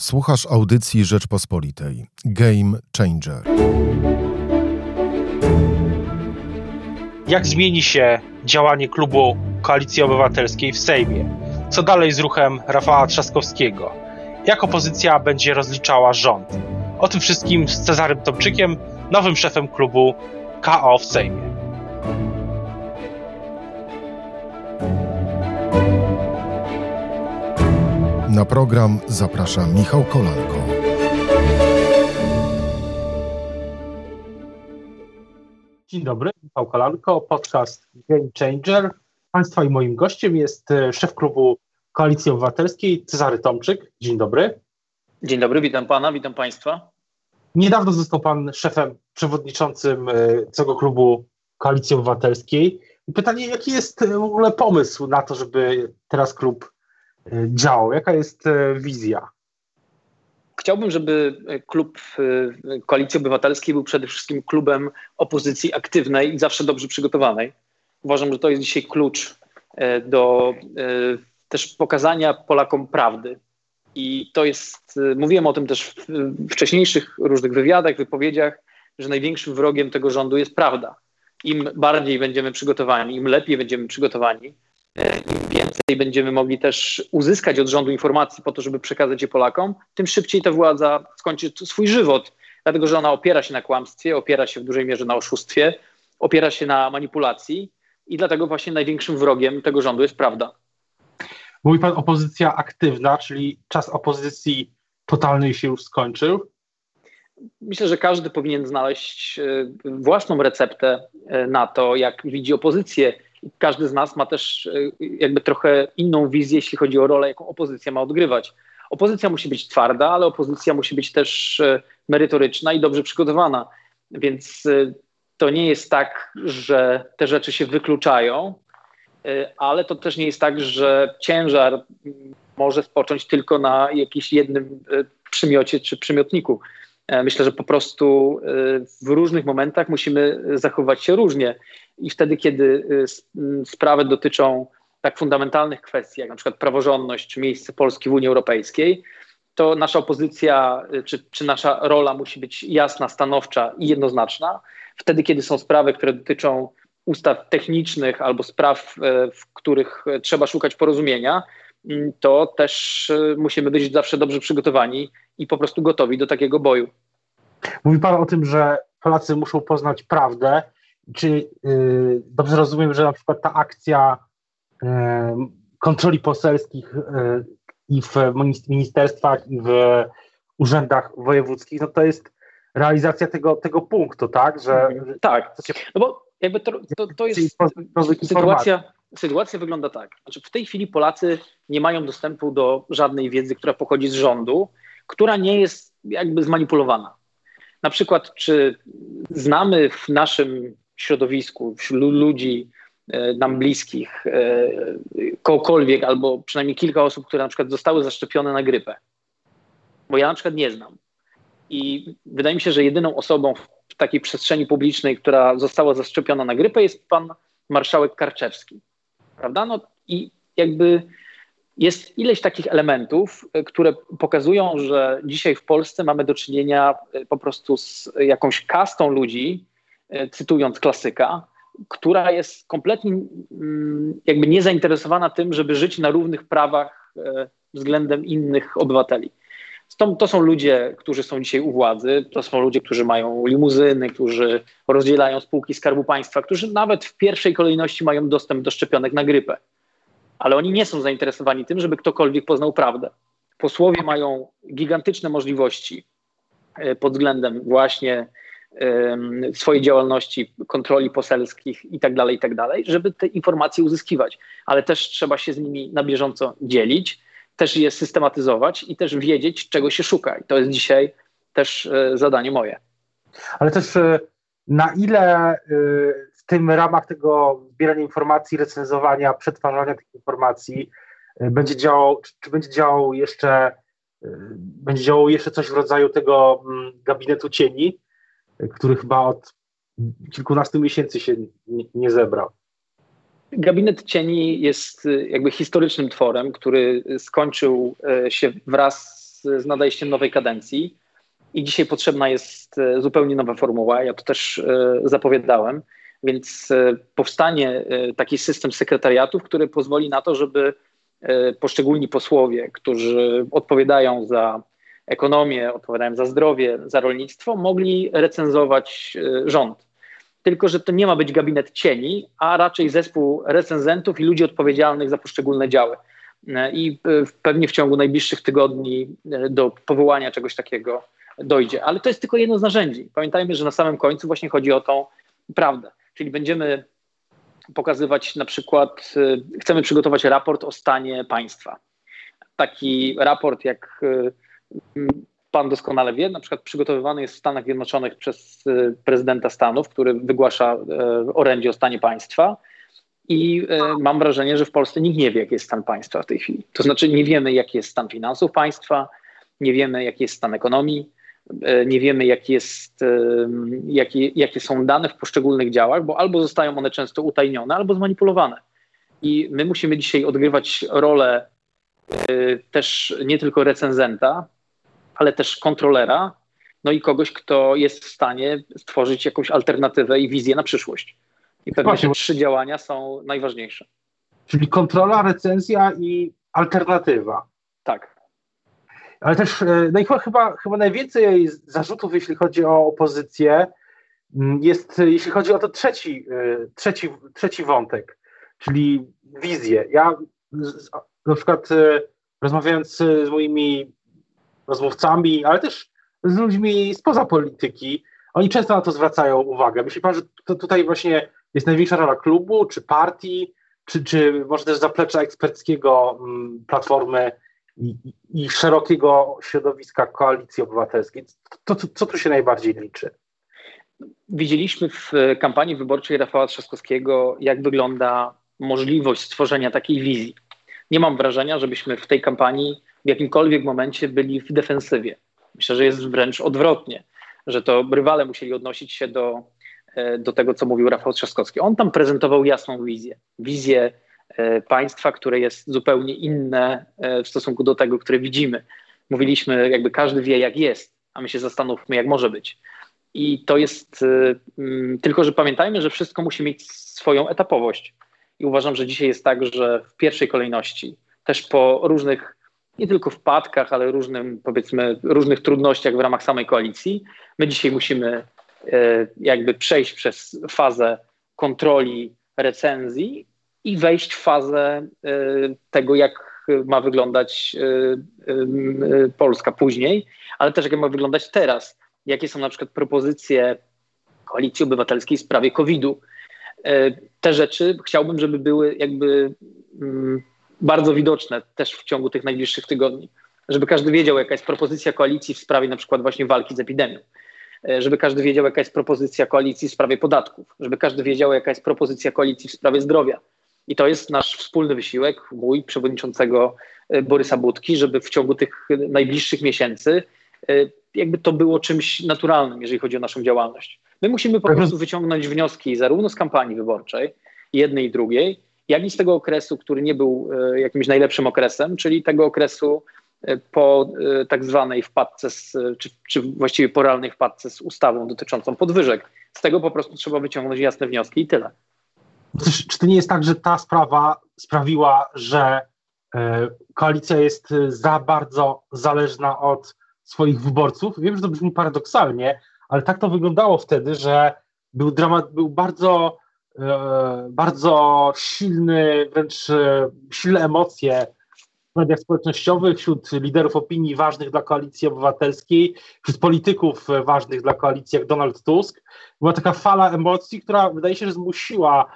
Słuchasz audycji Rzeczpospolitej. Game Changer. Jak zmieni się działanie klubu Koalicji Obywatelskiej w Sejmie? Co dalej z ruchem Rafała Trzaskowskiego? Jak opozycja będzie rozliczała rząd? O tym wszystkim z Cezarym Tomczykiem, nowym szefem klubu KO w Sejmie. Na program zaprasza Michał Kolanko. Dzień dobry, Michał Kolanko, podcast Game Changer. Państwa i moim gościem jest e, szef klubu Koalicji Obywatelskiej Cezary Tomczyk. Dzień dobry. Dzień dobry, witam pana, witam państwa. Niedawno został pan szefem przewodniczącym e, całego klubu Koalicji Obywatelskiej. Pytanie, jaki jest w ogóle pomysł na to, żeby teraz klub e, działał? Jaka jest wizja? Chciałbym, żeby klub Koalicji Obywatelskiej był przede wszystkim klubem opozycji aktywnej i zawsze dobrze przygotowanej. Uważam, że to jest dzisiaj klucz do też pokazania Polakom prawdy. I to jest, mówiłem o tym też w wcześniejszych różnych wywiadach, wypowiedziach, że największym wrogiem tego rządu jest prawda. Im bardziej będziemy przygotowani, im lepiej będziemy przygotowani, im więcej będziemy mogli też uzyskać od rządu informacji po to, żeby przekazać je Polakom, tym szybciej ta władza skończy swój żywot, dlatego że ona opiera się na kłamstwie, opiera się w dużej mierze na oszustwie, opiera się na manipulacji i dlatego właśnie największym wrogiem tego rządu jest prawda. Mówi pan opozycja aktywna, czyli czas opozycji totalnej się już skończył? Myślę, że każdy powinien znaleźć własną receptę na to, jak widzi opozycję. Każdy z nas ma też jakby trochę inną wizję, jeśli chodzi o rolę, jaką opozycja ma odgrywać. Opozycja musi być twarda, ale opozycja musi być też merytoryczna i dobrze przygotowana. Więc to nie jest tak, że te rzeczy się wykluczają, ale to też nie jest tak, że ciężar może spocząć tylko na jakimś jednym przymiocie czy przymiotniku. Myślę, że po prostu w różnych momentach musimy zachowywać się różnie i wtedy, kiedy sprawy dotyczą tak fundamentalnych kwestii, jak na przykład praworządność czy miejsce Polski w Unii Europejskiej, to nasza opozycja czy, czy nasza rola musi być jasna, stanowcza i jednoznaczna. Wtedy, kiedy są sprawy, które dotyczą ustaw technicznych albo spraw, w których trzeba szukać porozumienia, to też musimy być zawsze dobrze przygotowani i po prostu gotowi do takiego boju. Mówi Pan o tym, że Polacy muszą poznać prawdę. Czy yy, dobrze rozumiem, że na przykład ta akcja yy, kontroli poselskich yy, i w ministerstwach, i w urzędach wojewódzkich, no to jest realizacja tego, tego punktu, tak? Że, tak, no bo jakby to, to, to jest sytuacja, sytuacja wygląda tak. Znaczy w tej chwili Polacy nie mają dostępu do żadnej wiedzy, która pochodzi z rządu, która nie jest jakby zmanipulowana. Na przykład, czy znamy w naszym środowisku, wśród ludzi nam bliskich, kogokolwiek, albo przynajmniej kilka osób, które na przykład zostały zaszczepione na grypę. Bo ja na przykład nie znam. I wydaje mi się, że jedyną osobą w takiej przestrzeni publicznej, która została zaszczepiona na grypę, jest pan marszałek Karczewski. Prawda? No i jakby jest ileś takich elementów, które pokazują, że dzisiaj w Polsce mamy do czynienia po prostu z jakąś kastą ludzi, cytując klasyka, która jest kompletnie jakby niezainteresowana tym, żeby żyć na równych prawach względem innych obywateli. To, są ludzie, którzy są dzisiaj u władzy, to są ludzie, którzy mają limuzyny, którzy rozdzielają spółki Skarbu Państwa, którzy nawet w pierwszej kolejności mają dostęp do szczepionek na grypę. Ale oni nie są zainteresowani tym, żeby ktokolwiek poznał prawdę. Posłowie mają gigantyczne możliwości pod względem właśnie swojej działalności, kontroli poselskich i tak dalej, i tak dalej, żeby te informacje uzyskiwać. Ale też trzeba się z nimi na bieżąco dzielić też je systematyzować i też wiedzieć, czego się szuka. I to jest dzisiaj też zadanie moje. Ale też na ile w tym ramach tego zbierania informacji, recenzowania, przetwarzania tych informacji będzie działał, czy będzie działał jeszcze, będzie działał jeszcze coś w rodzaju tego gabinetu cieni, który chyba od kilkunastu miesięcy się nie zebrał. Gabinet Cieni jest jakby historycznym tworem, który skończył się wraz z nadejściem nowej kadencji i dzisiaj potrzebna jest zupełnie nowa formuła. Ja to też zapowiadałem, więc powstanie taki system sekretariatów, który pozwoli na to, żeby poszczególni posłowie, którzy odpowiadają za ekonomię, odpowiadają za zdrowie, za rolnictwo, mogli recenzować rząd tylko że to nie ma być gabinet cieni, a raczej zespół recenzentów i ludzi odpowiedzialnych za poszczególne działy. I pewnie w ciągu najbliższych tygodni e, do powołania czegoś takiego dojdzie. Ale to jest tylko jedno z narzędzi. Pamiętajmy, że na samym końcu właśnie chodzi o tą prawdę. Czyli będziemy pokazywać na przykład, e, chcemy przygotować raport o stanie państwa. Taki raport, jak e, pan doskonale wie, na przykład przygotowywany jest w Stanach Zjednoczonych przez y, prezydenta Stanów, który wygłasza y, orędzie o stanie państwa. I y, mam wrażenie, że w Polsce nikt nie wie, jaki jest stan państwa w tej chwili. To znaczy, nie wiemy, jaki jest stan finansów państwa, nie wiemy, jaki jest stan ekonomii, nie wiemy, jaki jest, jakie, jakie są dane w poszczególnych działach, bo albo zostają one często utajnione, albo zmanipulowane. I my musimy dzisiaj odgrywać rolę też nie tylko recenzenta, ale też kontrolera, no i kogoś, kto jest w stanie stworzyć jakąś alternatywę i wizję na przyszłość. I pewnie Właśnie. te trzy działania są najważniejsze. Czyli kontrola, recenzja i alternatywa. Tak. Ale też, e, no i chyba, chyba najwięcej zarzutów, jeśli chodzi o opozycję, mm, jest, jeśli chodzi o to trzeci, e, trzeci, trzeci wątek, czyli wizję. Ja na przykład e, rozmawiając z moimi rozmówcami, ale też z ludźmi spoza polityki. Oni często na to zwracają uwagę. Myśli pan, że to tutaj właśnie jest największa rola klubu, czy partii, czy, czy może też zaplecza eksperckiego mm, Platformy i, szerokiego środowiska koalicji obywatelskiej? To, to, co tu się najbardziej liczy? Widzieliśmy w kampanii wyborczej Rafała Trzaskowskiego, jak wygląda możliwość stworzenia takiej wizji. Nie mam wrażenia, żebyśmy w tej kampanii w jakimkolwiek momencie byli w defensywie. Myślę, że jest wręcz odwrotnie, że to rywale musieli odnosić się do, e, do tego, co mówił Rafał Trzaskowski. On tam prezentował jasną wizję. Wizję państwa, które jest zupełnie inne e, w stosunku do tego, które widzimy. Mówiliśmy, jakby każdy wie, jak jest, a my się zastanówmy, jak może być. I to jest mm, tylko, że pamiętajmy, że wszystko musi mieć swoją etapowość. I uważam, że dzisiaj jest tak, że w pierwszej kolejności, też po różnych nie tylko wpadkach, ale różnym, powiedzmy, różnych trudnościach w ramach samej koalicji. My dzisiaj musimy e, jakby przejść przez fazę kontroli recenzji i wejść w fazę e, tego, jak ma wyglądać e, Polska później, ale też jak ma wyglądać teraz. Jakie są na przykład propozycje Koalicji Obywatelskiej w sprawie COVID-u. Te rzeczy chciałbym, żeby były jakby mm, bardzo widoczne też w ciągu tych najbliższych tygodni, żeby każdy wiedział, jaka jest propozycja koalicji w sprawie na przykład właśnie walki z epidemią, żeby każdy wiedział, jaka jest propozycja koalicji w sprawie podatków, żeby każdy wiedział, jaka jest propozycja koalicji w sprawie zdrowia. I to jest nasz wspólny wysiłek, mój, przewodniczącego e, Borysa Budki, żeby w ciągu tych najbliższych miesięcy e, jakby to było czymś naturalnym, jeżeli chodzi o naszą działalność. My musimy po prostu wyciągnąć wnioski zarówno z kampanii wyborczej, jednej i drugiej, jak i z tego okresu, który nie był e, jakimś najlepszym okresem, czyli tego okresu po tak zwanej wpadce, z, czy, czy właściwie poralnej wpadce z ustawą dotyczącą podwyżek. Z tego po prostu trzeba wyciągnąć jasne wnioski i tyle. Czy to nie jest tak, że ta sprawa sprawiła, że koalicja jest za bardzo zależna od swoich wyborców? Wiem, że to brzmi paradoksalnie, ale tak to wyglądało wtedy, że był dramat, był bardzo E, bardzo silny, wręcz e, silne emocje w mediach społecznościowych, wśród liderów opinii ważnych dla koalicji obywatelskiej, wśród polityków ważnych dla koalicji, jak Donald Tusk. Była taka fala emocji, która wydaje się, że zmusiła e,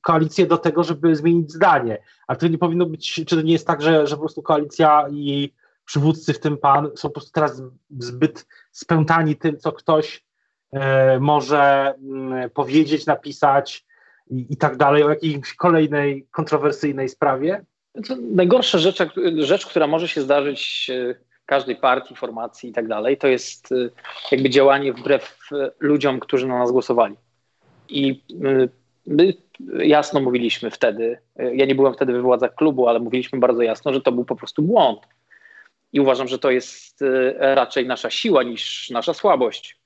koalicję do tego, żeby zmienić zdanie. Ale to nie powinno być, czy to nie jest tak, że, że po prostu koalicja i przywódcy, w tym pan, są po prostu teraz zbyt spętani tym, co ktoś E, może mm, powiedzieć, napisać i, i tak dalej o jakiejś kolejnej kontrowersyjnej sprawie? To najgorsza rzecz, rzecz, która może się zdarzyć e, każdej partii, formacji i tak dalej, to jest jakby działanie wbrew ludziom, którzy na nas głosowali. I my jasno mówiliśmy wtedy, ja nie byłem wtedy we władzach klubu, ale mówiliśmy bardzo jasno, że to był po prostu błąd. I uważam, że to jest raczej nasza siła niż nasza słabość.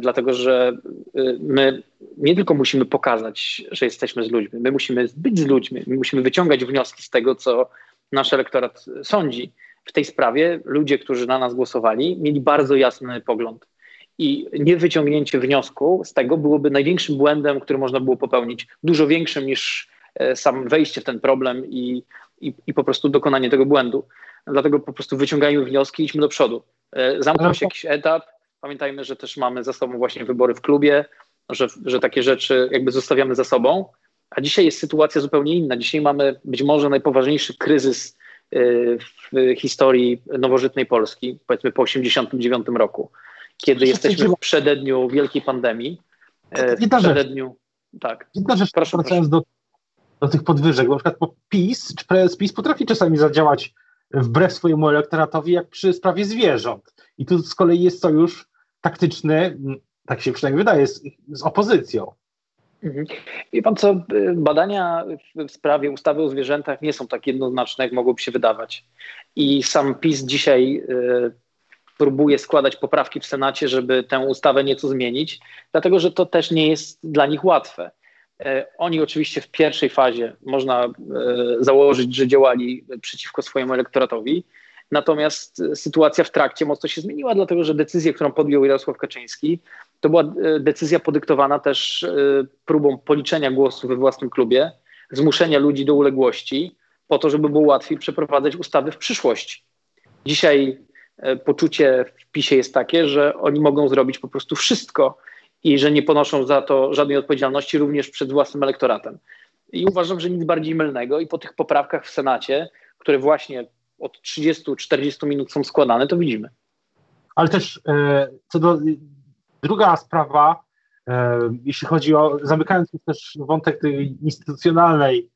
Dlatego, że my nie tylko musimy pokazać, że jesteśmy z ludźmi, my musimy być z ludźmi, my musimy wyciągać wnioski z tego, co nasz elektorat sądzi. W tej sprawie ludzie, którzy na nas głosowali, mieli bardzo jasny pogląd. I niewyciągnięcie wniosku z tego byłoby największym błędem, który można było popełnić, dużo większym niż e, sam wejście w ten problem i, i, i po prostu dokonanie tego błędu. Dlatego po prostu wyciągajmy wnioski i idźmy do przodu. E, zamknął się jakiś etap. Pamiętajmy, że też mamy za sobą właśnie wybory w klubie, że, że takie rzeczy jakby zostawiamy za sobą. A dzisiaj jest sytuacja zupełnie inna. Dzisiaj mamy być może najpoważniejszy kryzys e, w historii nowożytnej Polski, powiedzmy po 1989 roku kiedy jesteśmy w przededniu wielkiej pandemii. E, jedna przededniu, rzecz. Tak. Jedna rzecz, proszę, wracając proszę. Do, do tych podwyżek, bo na przykład PiS, czy PiS potrafi czasami zadziałać wbrew swojemu elektoratowi, jak przy sprawie zwierząt. I tu z kolei jest sojusz taktyczny, tak się przynajmniej wydaje, z, z opozycją. Mhm. Wie pan co, badania w sprawie ustawy o zwierzętach nie są tak jednoznaczne, jak mogłoby się wydawać. I sam PiS dzisiaj e, próbuje składać poprawki w Senacie, żeby tę ustawę nieco zmienić, dlatego że to też nie jest dla nich łatwe. E, oni oczywiście w pierwszej fazie można e, założyć, że działali przeciwko swojemu elektoratowi, natomiast sytuacja w trakcie mocno się zmieniła, dlatego że decyzja, którą podjął Jarosław Kaczyński, to była e, decyzja podyktowana też próbą policzenia głosów we własnym klubie, zmuszenia ludzi do uległości, po to, żeby było łatwiej przeprowadzać ustawy w przyszłości. Dzisiaj E, poczucie w PiSie jest takie, że oni mogą zrobić po prostu wszystko i że nie ponoszą za to żadnej odpowiedzialności również przed własnym elektoratem. I uważam, że nic bardziej mylnego i po tych poprawkach w Senacie, które właśnie od 30-40 minut są składane, to widzimy. Ale też e, co do druga sprawa, e, jeśli chodzi o, zamykając też wątek tej instytucjonalnej,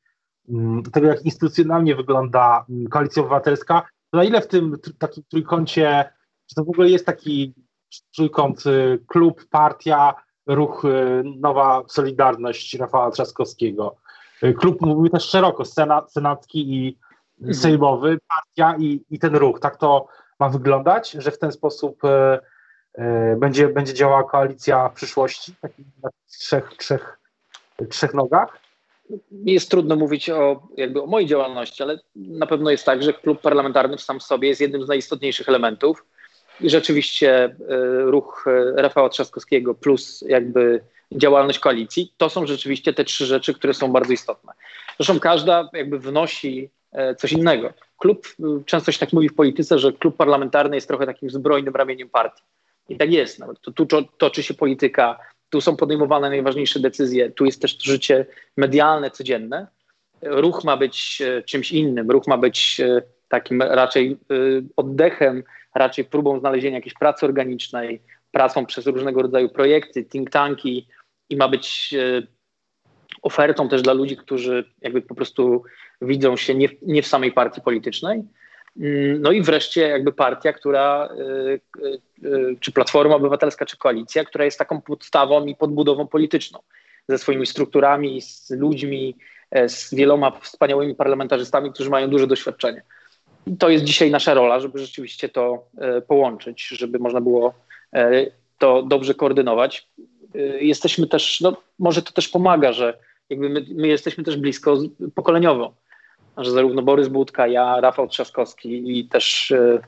mm, tego jak instytucjonalnie wygląda mm, koalicja obywatelska, na ile w tym takim trójkącie, czy to w ogóle jest taki trójkąt y, klub, partia, ruch y, Nowa Solidarność Rafała Trzaskowskiego? Y, klub mówił też szeroko, senat, senacki i mhm. sejmowy, partia i, i ten ruch. Tak to ma wyglądać, że w ten sposób będzie, będzie działała koalicja w przyszłości, na trzech, trzech, trzech nogach? Mi jest trudno mówić o, jakby o mojej działalności, ale na pewno jest tak, że klub parlamentarny w sam w sobie jest jednym z najistotniejszych elementów i rzeczywiście e, ruch e, Rafała Trzaskowskiego plus jakby działalność koalicji, to są rzeczywiście te trzy rzeczy, które są bardzo istotne. Zresztą każda jakby wnosi e, coś innego. Klub, często się tak mówi w polityce, że klub parlamentarny jest trochę takim zbrojnym ramieniem partii. I tak jest. Nawet tu toczy się polityka tu są podejmowane najważniejsze decyzje, tu jest też życie medialne, codzienne. Ruch ma być e, czymś innym, ruch ma być e, takim raczej e, oddechem, raczej próbą znalezienia jakiejś pracy organicznej, pracą przez różnego rodzaju projekty, think tanki i ma być ofertą też dla ludzi, którzy jakby po prostu widzą się nie, nie w samej partii politycznej, no i wreszcie jakby partia, która, y, y, y, czy Platforma Obywatelska, czy koalicja, która jest taką podstawą i podbudową polityczną, ze swoimi strukturami, z ludźmi, e, z wieloma wspaniałymi parlamentarzystami, którzy mają duże doświadczenie. I to jest dzisiaj nasza rola, żeby rzeczywiście to e, połączyć, żeby można było e, to dobrze koordynować. Jesteśmy też, no może to też pomaga, że jakby my, my jesteśmy też blisko pokoleniowo że zarówno Borys Budka, ja, Rafał Trzaskowski i też e,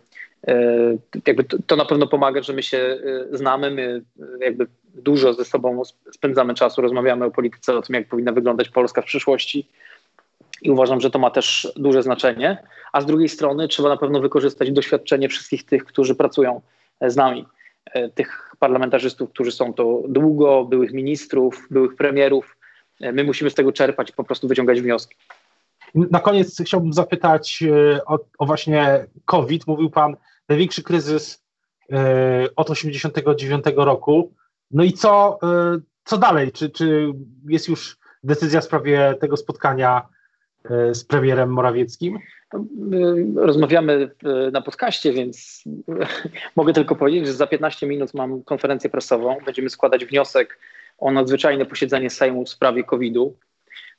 e, jakby to, na pewno pomaga, że my się e, znamy, my jakby dużo ze sobą spędzamy czasu, rozmawiamy o polityce, o tym, jak powinna wyglądać Polska w przyszłości i uważam, że to ma też duże znaczenie, a z drugiej strony trzeba na pewno wykorzystać doświadczenie wszystkich tych, którzy pracują z nami, tych parlamentarzystów, którzy są to długo, byłych ministrów, byłych premierów. My musimy z tego czerpać, po prostu wyciągać wnioski. Na koniec chciałbym zapytać e, o, o właśnie COVID. Mówił Pan, największy kryzys e, od 1989 roku. No i co, e, co dalej? Czy, czy jest już decyzja w sprawie tego spotkania z premierem Morawieckim? Rozmawiamy na podcaście, więc mogę tylko powiedzieć, że za 15 minut mam konferencję prasową. Będziemy składać wniosek o nadzwyczajne posiedzenie Sejmu w sprawie COVID-u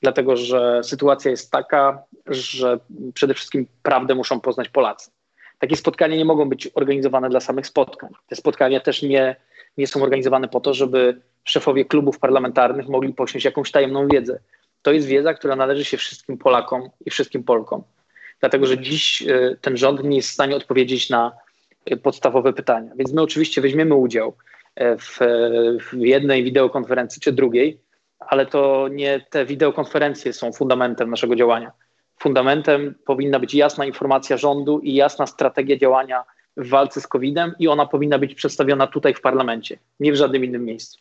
dlatego że sytuacja jest taka, że przede wszystkim prawdę muszą poznać Polacy. takie spotkania nie mogą być organizowane dla samych spotkań. Te spotkania też nie, nie są organizowane po to, żeby szefowie klubów parlamentarnych mogli posiąść jakąś tajemną wiedzę. To jest wiedza, która należy się wszystkim Polakom i wszystkim Polkom. Dlatego, że dziś e, ten rząd nie jest w stanie odpowiedzieć na e, podstawowe pytania. Więc my oczywiście weźmiemy udział e, w, w jednej wideokonferencji czy drugiej, ale to nie te wideokonferencje są fundamentem naszego działania. Fundamentem powinna być jasna informacja rządu i jasna strategia działania w walce z COVID-em i ona powinna być przedstawiona tutaj w parlamencie, nie w żadnym innym miejscu.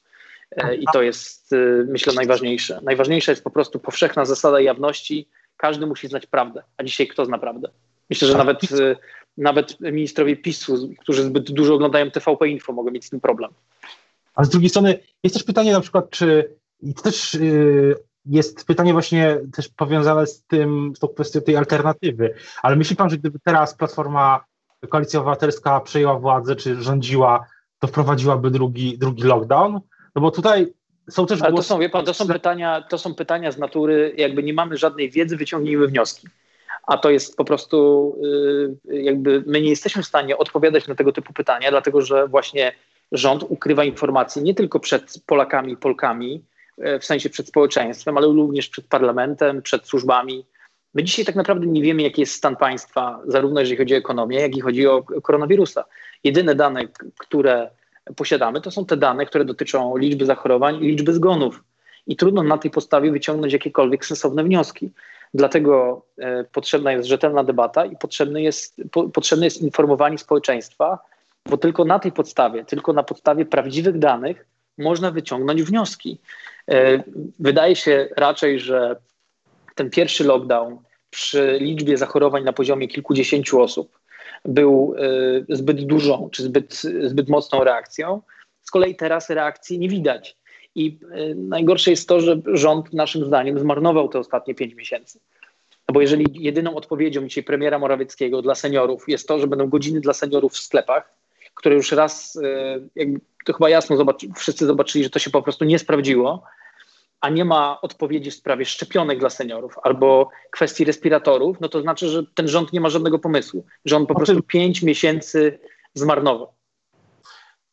E, I to jest, e, myślę, najważniejsze. Najważniejsza jest po prostu powszechna zasada jawności. Każdy musi znać prawdę. A dzisiaj kto zna prawdę? Myślę, że nawet, e, nawet ministrowie PiSu, którzy zbyt dużo oglądają TVP Info, mogą mieć z tym problem. A z drugiej strony jest też pytanie na przykład, czy i to też y, jest pytanie właśnie też powiązane z tym, z tą kwestią tej alternatywy. Ale myśli pan, że gdyby teraz Platforma Koalicja Obywatelska przejęła władzę, czy rządziła, to wprowadziłaby drugi, drugi lockdown? No bo tutaj są też Ale głosy... to są, wie pan, to są pytania, to są pytania z natury, jakby nie mamy żadnej wiedzy, wyciągnijmy wnioski. A to jest po prostu, y, jakby my nie jesteśmy w stanie odpowiadać na tego typu pytania, dlatego że właśnie rząd ukrywa informacje nie tylko przed Polakami i Polkami, w sensie przed społeczeństwem, ale również przed parlamentem, przed służbami. My dzisiaj tak naprawdę nie wiemy, jaki jest stan państwa, zarówno jeżeli chodzi o ekonomię, jak i chodzi o koronawirusa. Jedyne dane, które posiadamy, to są te dane, które dotyczą liczby zachorowań i liczby zgonów. I trudno na tej podstawie wyciągnąć jakiekolwiek sensowne wnioski. Dlatego e, potrzebna jest rzetelna debata i potrzebne jest, po, potrzebne jest informowanie społeczeństwa, bo tylko na tej podstawie, tylko na podstawie prawdziwych danych można wyciągnąć wnioski. E, wydaje się raczej, że ten pierwszy lockdown przy liczbie zachorowań na poziomie kilkudziesięciu osób był e, zbyt dużą czy zbyt, zbyt mocną reakcją. Z kolei teraz reakcji nie widać. I e, najgorsze jest to, że rząd naszym zdaniem zmarnował te ostatnie pięć miesięcy. No bo jeżeli jedyną odpowiedzią dzisiaj premiera Morawieckiego dla seniorów jest to, że będą godziny dla seniorów w sklepach, które już raz, jakby to chyba jasno zobaczy, wszyscy zobaczyli, że to się po prostu nie sprawdziło, a nie ma odpowiedzi w sprawie szczepionek dla seniorów albo kwestii respiratorów, no to znaczy, że ten rząd nie ma żadnego pomysłu, że on po prostu pięć miesięcy zmarnował.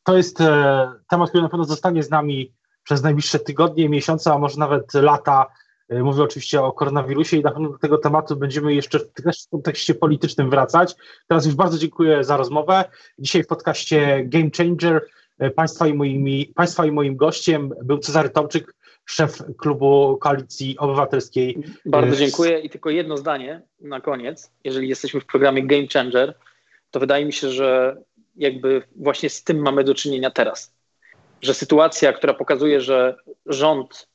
To jest e, temat, który na pewno zostanie z nami przez najbliższe tygodnie, miesiące, a może nawet lata. E, mówię oczywiście o koronawirusie i na pewno do tego tematu będziemy jeszcze w, też w kontekście politycznym wracać. Teraz już bardzo dziękuję za rozmowę. Dzisiaj w podcaście Game Changer e, Państwa i, moimi, państwa i moim gościem był Cezary Tomczyk, szef klubu Koalicji Obywatelskiej. Bardzo dziękuję i tylko jedno zdanie na koniec. Jeżeli jesteśmy w programie Game Changer, to wydaje mi się, że jakby właśnie z tym mamy do czynienia teraz. Że sytuacja, która pokazuje, że rząd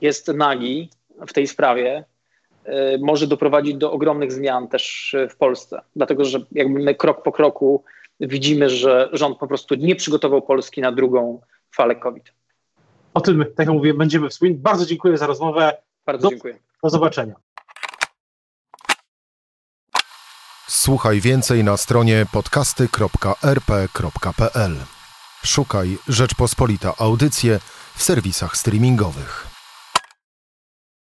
jest nagi w tej sprawie, y, może doprowadzić do ogromnych zmian też w Polsce. Dlatego, że jakby my krok po kroku widzimy, że rząd po prostu nie przygotował Polski na drugą falę COVID. O tym, tak jak mówię, będziemy wspominać. Bardzo dziękuję za rozmowę. Bardzo do, dziękuję. Do zobaczenia. Słuchaj więcej na stronie podcasty.rp.pl. Szukaj Rzeczpospolita Audycje w serwisach streamingowych.